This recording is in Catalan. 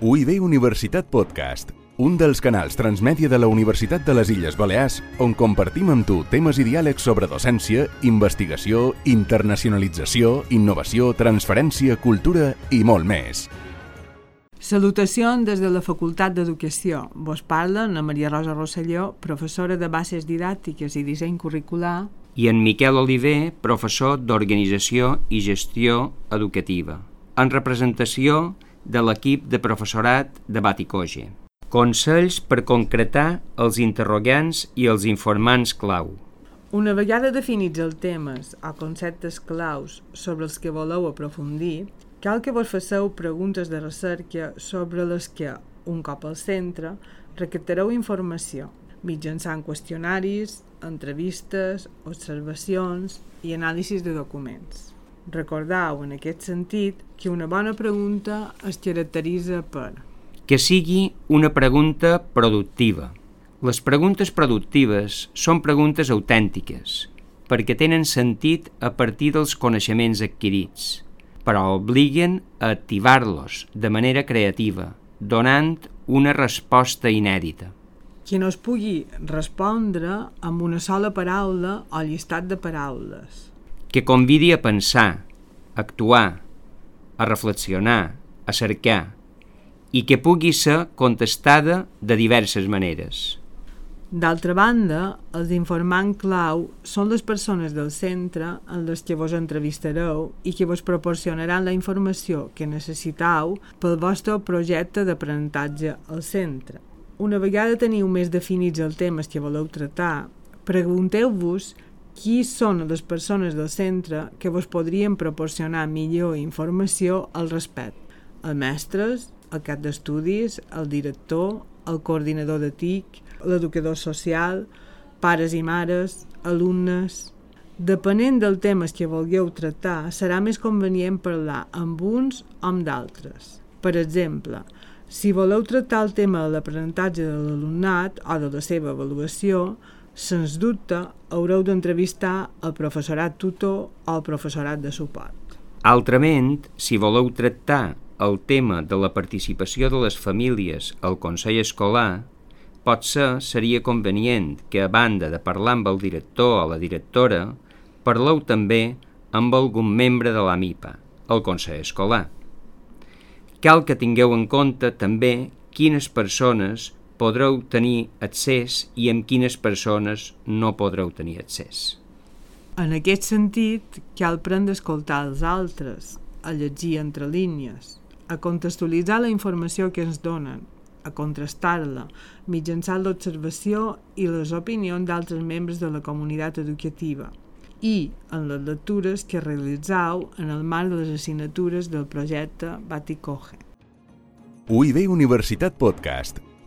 UIB Universitat Podcast, un dels canals transmèdia de la Universitat de les Illes Balears on compartim amb tu temes i diàlegs sobre docència, investigació, internacionalització, innovació, transferència, cultura i molt més. Salutacions des de la Facultat d'Educació. Vos parla na Maria Rosa Rosselló, professora de bases didàctiques i disseny curricular, i en Miquel Oliver, professor d'Organització i Gestió Educativa, en representació de l'equip de professorat de Baticoge. Consells per concretar els interrogants i els informants clau. Una vegada definits els temes o conceptes claus sobre els que voleu aprofundir, cal que vos faceu preguntes de recerca sobre les que, un cop al centre, recaptareu informació mitjançant qüestionaris, entrevistes, observacions i anàlisis de documents. Recordeu, en aquest sentit, que una bona pregunta es caracteritza per que sigui una pregunta productiva. Les preguntes productives són preguntes autèntiques, perquè tenen sentit a partir dels coneixements adquirits, però obliguen a activar-los de manera creativa, donant una resposta inèdita. que no es pugui respondre amb una sola paraula o llistat de paraules. Que convidi a pensar, a actuar, a reflexionar, a cercar, i que pugui ser contestada de diverses maneres. D'altra banda, els informant clau són les persones del centre en les que vos entrevistareu i que vos proporcionaran la informació que necessitau pel vostre projecte d'aprenentatge al centre. Una vegada teniu més definits els temes que voleu tractar, pregunteu-vos qui són les persones del centre que vos podrien proporcionar millor informació al respecte. Els mestres, el cap d'estudis, el director, el coordinador de TIC, l'educador social, pares i mares, alumnes... Depenent del temes que vulgueu tractar, serà més convenient parlar amb uns o amb d'altres. Per exemple, si voleu tractar el tema de l'aprenentatge de l'alumnat o de la seva avaluació, sens dubte haureu d'entrevistar el professorat tutor o el professorat de suport. Altrament, si voleu tractar el tema de la participació de les famílies al Consell Escolar, potser seria convenient que, a banda de parlar amb el director o la directora, parleu també amb algun membre de la MIPA, el Consell Escolar. Cal que tingueu en compte també quines persones podreu tenir accés i amb quines persones no podreu tenir accés. En aquest sentit, cal prendre a escoltar els altres, a llegir entre línies, a contextualitzar la informació que ens donen, a contrastar-la mitjançant l'observació i les opinions d'altres membres de la comunitat educativa i en les lectures que realitzau en el marc de les assignatures del projecte Baticoge. UIB Universitat Podcast,